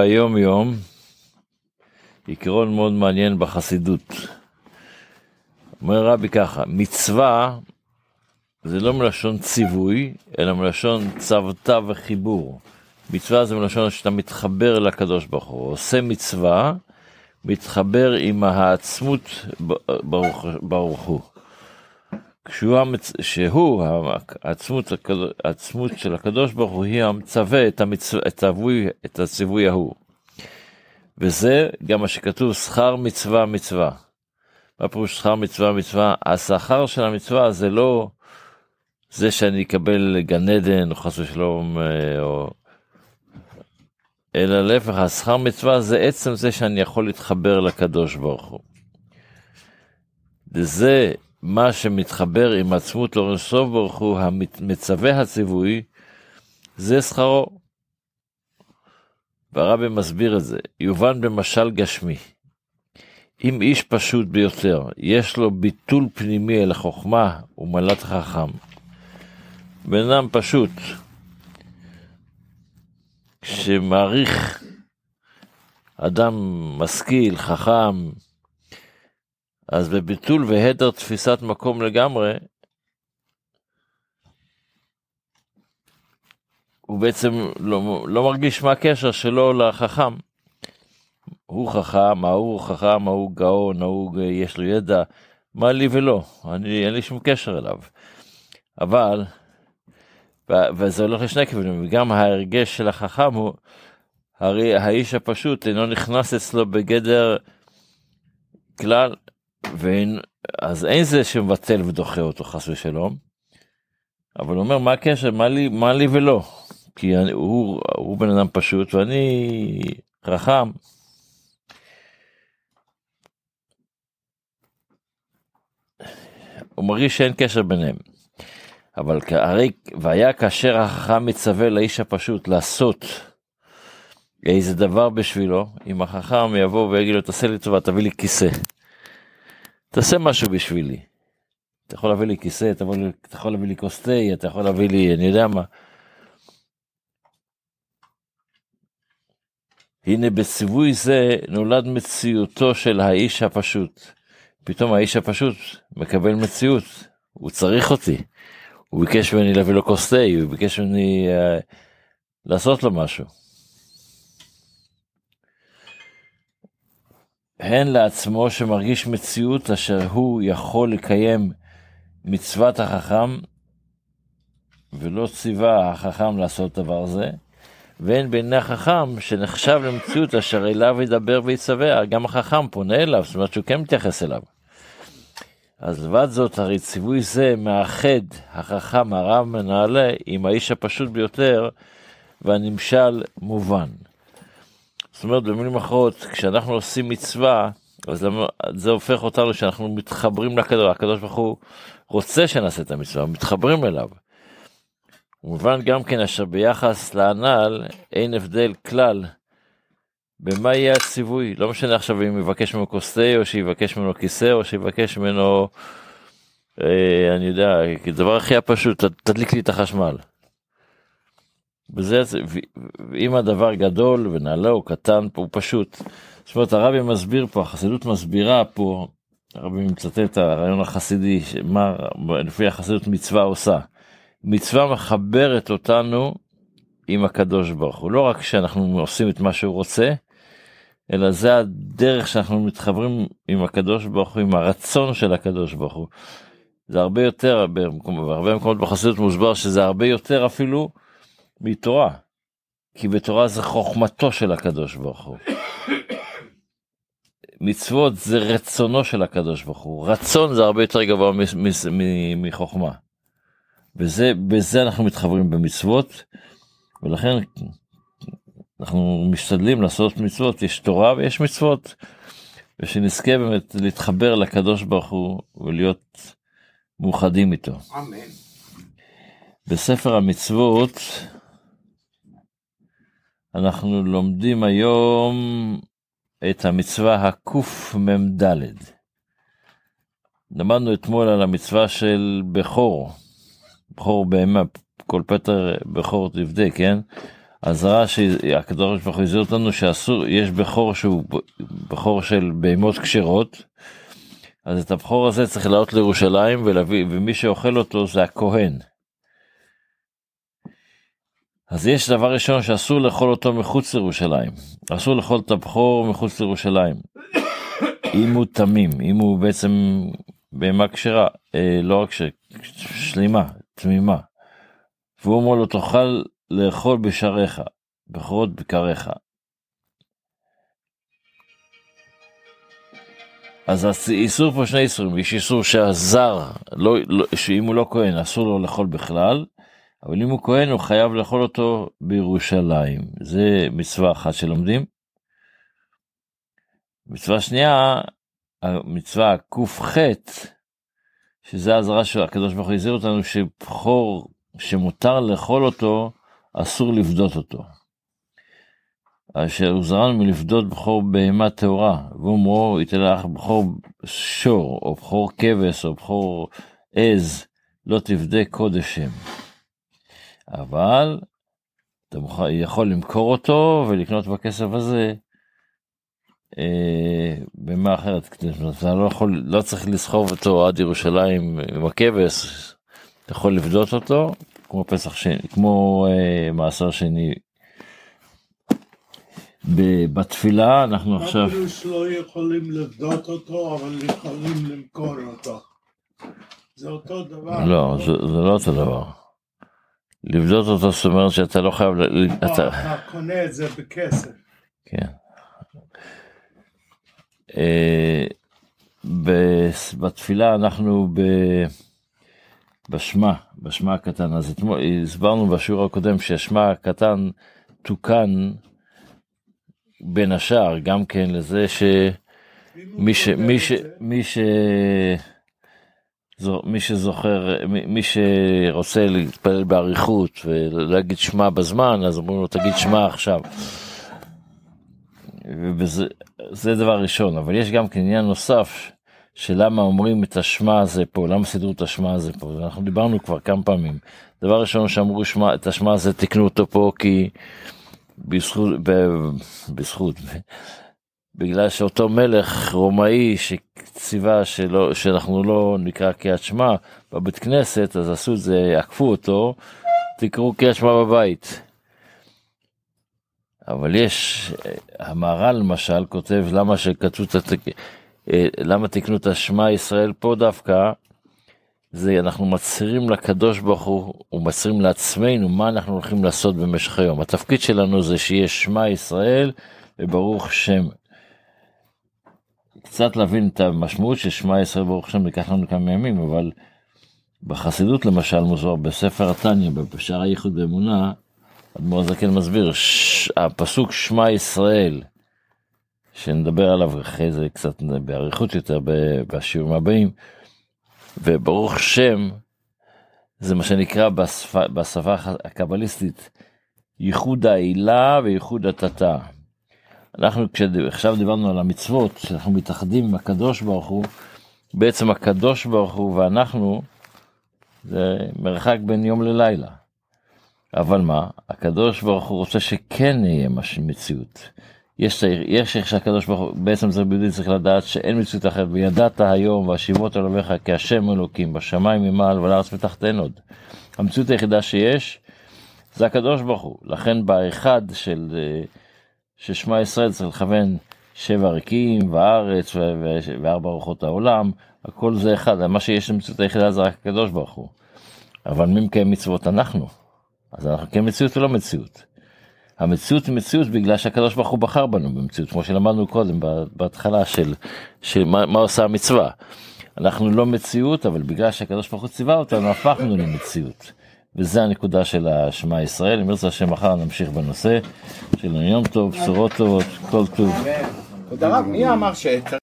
היום יום, עיקרון מאוד מעניין בחסידות. אומר רבי ככה, מצווה זה לא מלשון ציווי, אלא מלשון צוותא וחיבור. מצווה זה מלשון שאתה מתחבר לקדוש ברוך הוא, עושה מצווה, מתחבר עם העצמות ברוך, ברוך הוא. כשהוא המצ... שהוא, העצמות, העצמות של הקדוש ברוך הוא, היא המצווה את, המצו... את, הציווי, את הציווי ההוא. וזה גם מה שכתוב, שכר מצווה מצווה. מה פירוש שכר מצווה מצווה? השכר של המצווה זה לא זה שאני אקבל גן עדן, או חס ושלום, אה, או... אלא להפך, השכר מצווה זה עצם זה שאני יכול להתחבר לקדוש ברוך הוא. וזה מה שמתחבר עם עצמות סוף ברוך הוא, המצווה הציווי, זה שכרו. והרבי מסביר את זה, יובן במשל גשמי. אם איש פשוט ביותר, יש לו ביטול פנימי אל החוכמה ומלאת חכם. בן אדם פשוט, שמעריך אדם משכיל, חכם, אז בביטול והדר תפיסת מקום לגמרי, הוא בעצם לא, לא מרגיש מה הקשר שלו לחכם. הוא חכם, ההוא חכם, ההוא גאון, ההוא יש לו ידע, מה לי ולא, אני, אין לי שום קשר אליו. אבל, וזה הולך לשני כיוונים, וגם ההרגש של החכם הוא, הרי האיש הפשוט אינו נכנס אצלו בגדר כלל, אז אין זה שמבטל ודוחה אותו חס ושלום, אבל הוא אומר מה הקשר, מה לי, מה לי ולא, כי אני, הוא, הוא בן אדם פשוט ואני חכם. הוא מרגיש שאין קשר ביניהם. אבל הרי והיה כאשר החכם מצווה לאיש הפשוט לעשות איזה דבר בשבילו, אם החכם יבוא ויגיד לו תעשה לי טובה תביא לי כיסא. תעשה משהו בשבילי. אתה יכול להביא לי כיסא, אתה יכול, להביא לי כוס תה, אתה יכול להביא לי, אני יודע מה. הנה בציווי זה נולד מציאותו של האיש הפשוט. פתאום האיש הפשוט מקבל מציאות, הוא צריך אותי. הוא ביקש ממני להביא לו כוס תה, הוא ביקש ממני uh, לעשות לו משהו. הן לעצמו שמרגיש מציאות אשר הוא יכול לקיים מצוות החכם, ולא ציווה החכם לעשות דבר זה, והן בעיני החכם שנחשב למציאות אשר אליו ידבר ויצווה, גם החכם פונה אליו, זאת אומרת שהוא כן מתייחס אליו. אז לבד זאת, הרי ציווי זה מאחד החכם הרב מנהלה עם האיש הפשוט ביותר, והנמשל מובן. זאת אומרת, במילים אחרות, כשאנחנו עושים מצווה, אז זה הופך אותנו שאנחנו מתחברים לקדוש, הקדוש ברוך הוא רוצה שנעשה את המצווה, מתחברים אליו. ומובן גם כן אשר ביחס להנ"ל אין הבדל כלל במה יהיה הציווי, לא משנה עכשיו אם יבקש ממנו כוס תה או שיבקש ממנו כיסא או שיבקש ממנו, אה, אני יודע, הדבר הכי הפשוט, תדליק לי את החשמל. וזה, אם הדבר גדול ונעלה או קטן, הוא פשוט. זאת אומרת, הרבי מסביר פה, החסידות מסבירה פה, הרבי מצטט את הרעיון החסידי, מה לפי החסידות מצווה עושה. מצווה מחברת אותנו עם הקדוש ברוך הוא, לא רק שאנחנו עושים את מה שהוא רוצה, אלא זה הדרך שאנחנו מתחברים עם הקדוש ברוך הוא, עם הרצון של הקדוש ברוך הוא. זה הרבה יותר, בהרבה מקומות בחסידות מוסבר שזה הרבה יותר אפילו מתורה, כי בתורה זה חוכמתו של הקדוש ברוך הוא. מצוות זה רצונו של הקדוש ברוך הוא, רצון זה הרבה יותר גבוה מחוכמה. וזה, בזה אנחנו מתחברים במצוות, ולכן אנחנו משתדלים לעשות מצוות, יש תורה ויש מצוות, ושנזכה באמת להתחבר לקדוש ברוך הוא ולהיות מאוחדים איתו. אמן. בספר המצוות, אנחנו לומדים היום את המצווה הקמ"ד. למדנו אתמול על המצווה של בכור, בכור בהמה, כל פטר בכור תבדה, כן? האזהרה שהקדוש ברוך הוא הזהיר אותנו שאסור, יש בכור שהוא בכור של בהמות כשרות, אז את הבכור הזה צריך לעלות לירושלים ולהביא, ומי שאוכל אותו זה הכהן. אז יש דבר ראשון שאסור לאכול אותו מחוץ לירושלים. אסור לאכול את הבכור מחוץ לירושלים. אם הוא תמים, אם הוא בעצם בהמה כשרה, אה, לא רק ש... שלמה, תמימה. והוא אומר לו, תאכל לאכול בשעריך, בכורות בקריך. אז איסור פה שני איסורים, יש איסור שהזר, לא, לא, שאם הוא לא כהן אסור לו לאכול בכלל, אבל אם הוא כהן הוא חייב לאכול אותו בירושלים. זה מצווה אחת שלומדים. מצווה שנייה, המצווה ק"ח, שזה האזהרה של הקדוש ברוך הוא הזהיר אותנו שבכור שמותר לאכול אותו, אסור לפדות אותו. אשר הוזרן מלפדות בכור בהמה טהורה, ואומרו יתן לך בכור שור, או בכור כבש, או בכור עז, לא תפדה קודש שם. אבל אתה יכול למכור אותו ולקנות בכסף הזה אה, במה אחרת, אתה לא יכול, לא צריך לסחוב אותו עד ירושלים עם הכבש, אתה יכול לפדות אותו, כמו פסח שני, כמו אה, מעשר שני. בתפילה אנחנו עכשיו... אפילו שלא יכולים לפדות אותו, אבל יכולים למכור אותו. זה אותו דבר. לא, זה, זה לא אותו דבר. לבדות אותו זאת אומרת שאתה לא חייב... אתה... אתה קונה את זה בכסף. כן. אה, בתפילה אנחנו ב... בשמה, בשמה הקטן. אז אתמול הסברנו בשיעור הקודם שהשמה הקטן תוקן בין השאר גם כן לזה שמי ש... מי ש... מי ש... מי שזוכר, מי שרוצה להתפלל באריכות ולהגיד שמע בזמן, אז אומרים לו תגיד שמע עכשיו. וזה דבר ראשון, אבל יש גם כן עניין נוסף, שלמה אומרים את השמע הזה פה, למה סידרו את השמע הזה פה, אנחנו דיברנו כבר כמה פעמים. דבר ראשון שאמרו שמה, את השמע הזה תקנו אותו פה כי בזכות, ב, בזכות, בגלל שאותו מלך רומאי שציווה שלא, שאנחנו לא נקרא קריאת שמע בבית כנסת, אז עשו את זה, עקפו אותו, תקראו קריאת שמע בבית. אבל יש, המהר"ל למשל כותב למה שכתבו את התק... למה תקנו את השמע ישראל פה דווקא, זה אנחנו מצהירים לקדוש ברוך הוא ומצהירים לעצמנו מה אנחנו הולכים לעשות במשך היום. התפקיד שלנו זה שיהיה שמע ישראל וברוך שם קצת להבין את המשמעות של שמע ישראל ברוך השם לקח לנו כמה ימים, אבל בחסידות למשל מוזר בספר התניא, בשער הייחוד באמונה, אדמו"ר הזקן מסביר, ש... הפסוק שמע ישראל, שנדבר עליו אחרי זה קצת באריכות יותר בשיעורים הבאים, וברוך שם, זה מה שנקרא בשפה, בשפה הקבליסטית, ייחוד העילה וייחוד התתה. אנחנו עכשיו דיברנו על המצוות, שאנחנו מתאחדים עם הקדוש ברוך הוא, בעצם הקדוש ברוך הוא ואנחנו, זה מרחק בין יום ללילה. אבל מה, הקדוש ברוך הוא רוצה שכן נהיה מציאות. יש, יש איך שהקדוש ברוך הוא, בעצם זה ביהודי צריך לדעת שאין מציאות אחרת, וידעת היום והשיבות על אביך כי השם אלוקים בשמיים ממעל ולארץ מתחתן עוד. המציאות היחידה שיש זה הקדוש ברוך הוא, לכן באחד של אה, ששמע ישראל צריך לכוון שבע ריקים וארץ וארבע ארוחות העולם, הכל זה אחד, מה שיש למציאות היחידה זה רק הקדוש ברוך הוא. אבל מי מקיים מצוות אנחנו? אז אנחנו כן מציאות ולא מציאות. המציאות היא מציאות בגלל שהקדוש ברוך הוא בחר בנו במציאות, כמו שלמדנו קודם בהתחלה של, של מה, מה עושה המצווה. אנחנו לא מציאות, אבל בגלל שהקדוש ברוך הוא ציווה אותנו, הפכנו למציאות. וזה הנקודה של השמע ישראל. אם ירצה השם מחר נמשיך בנושא. שלנו יום טוב, בשורות טובות, כל טוב. תודה רב, מי אמר ש...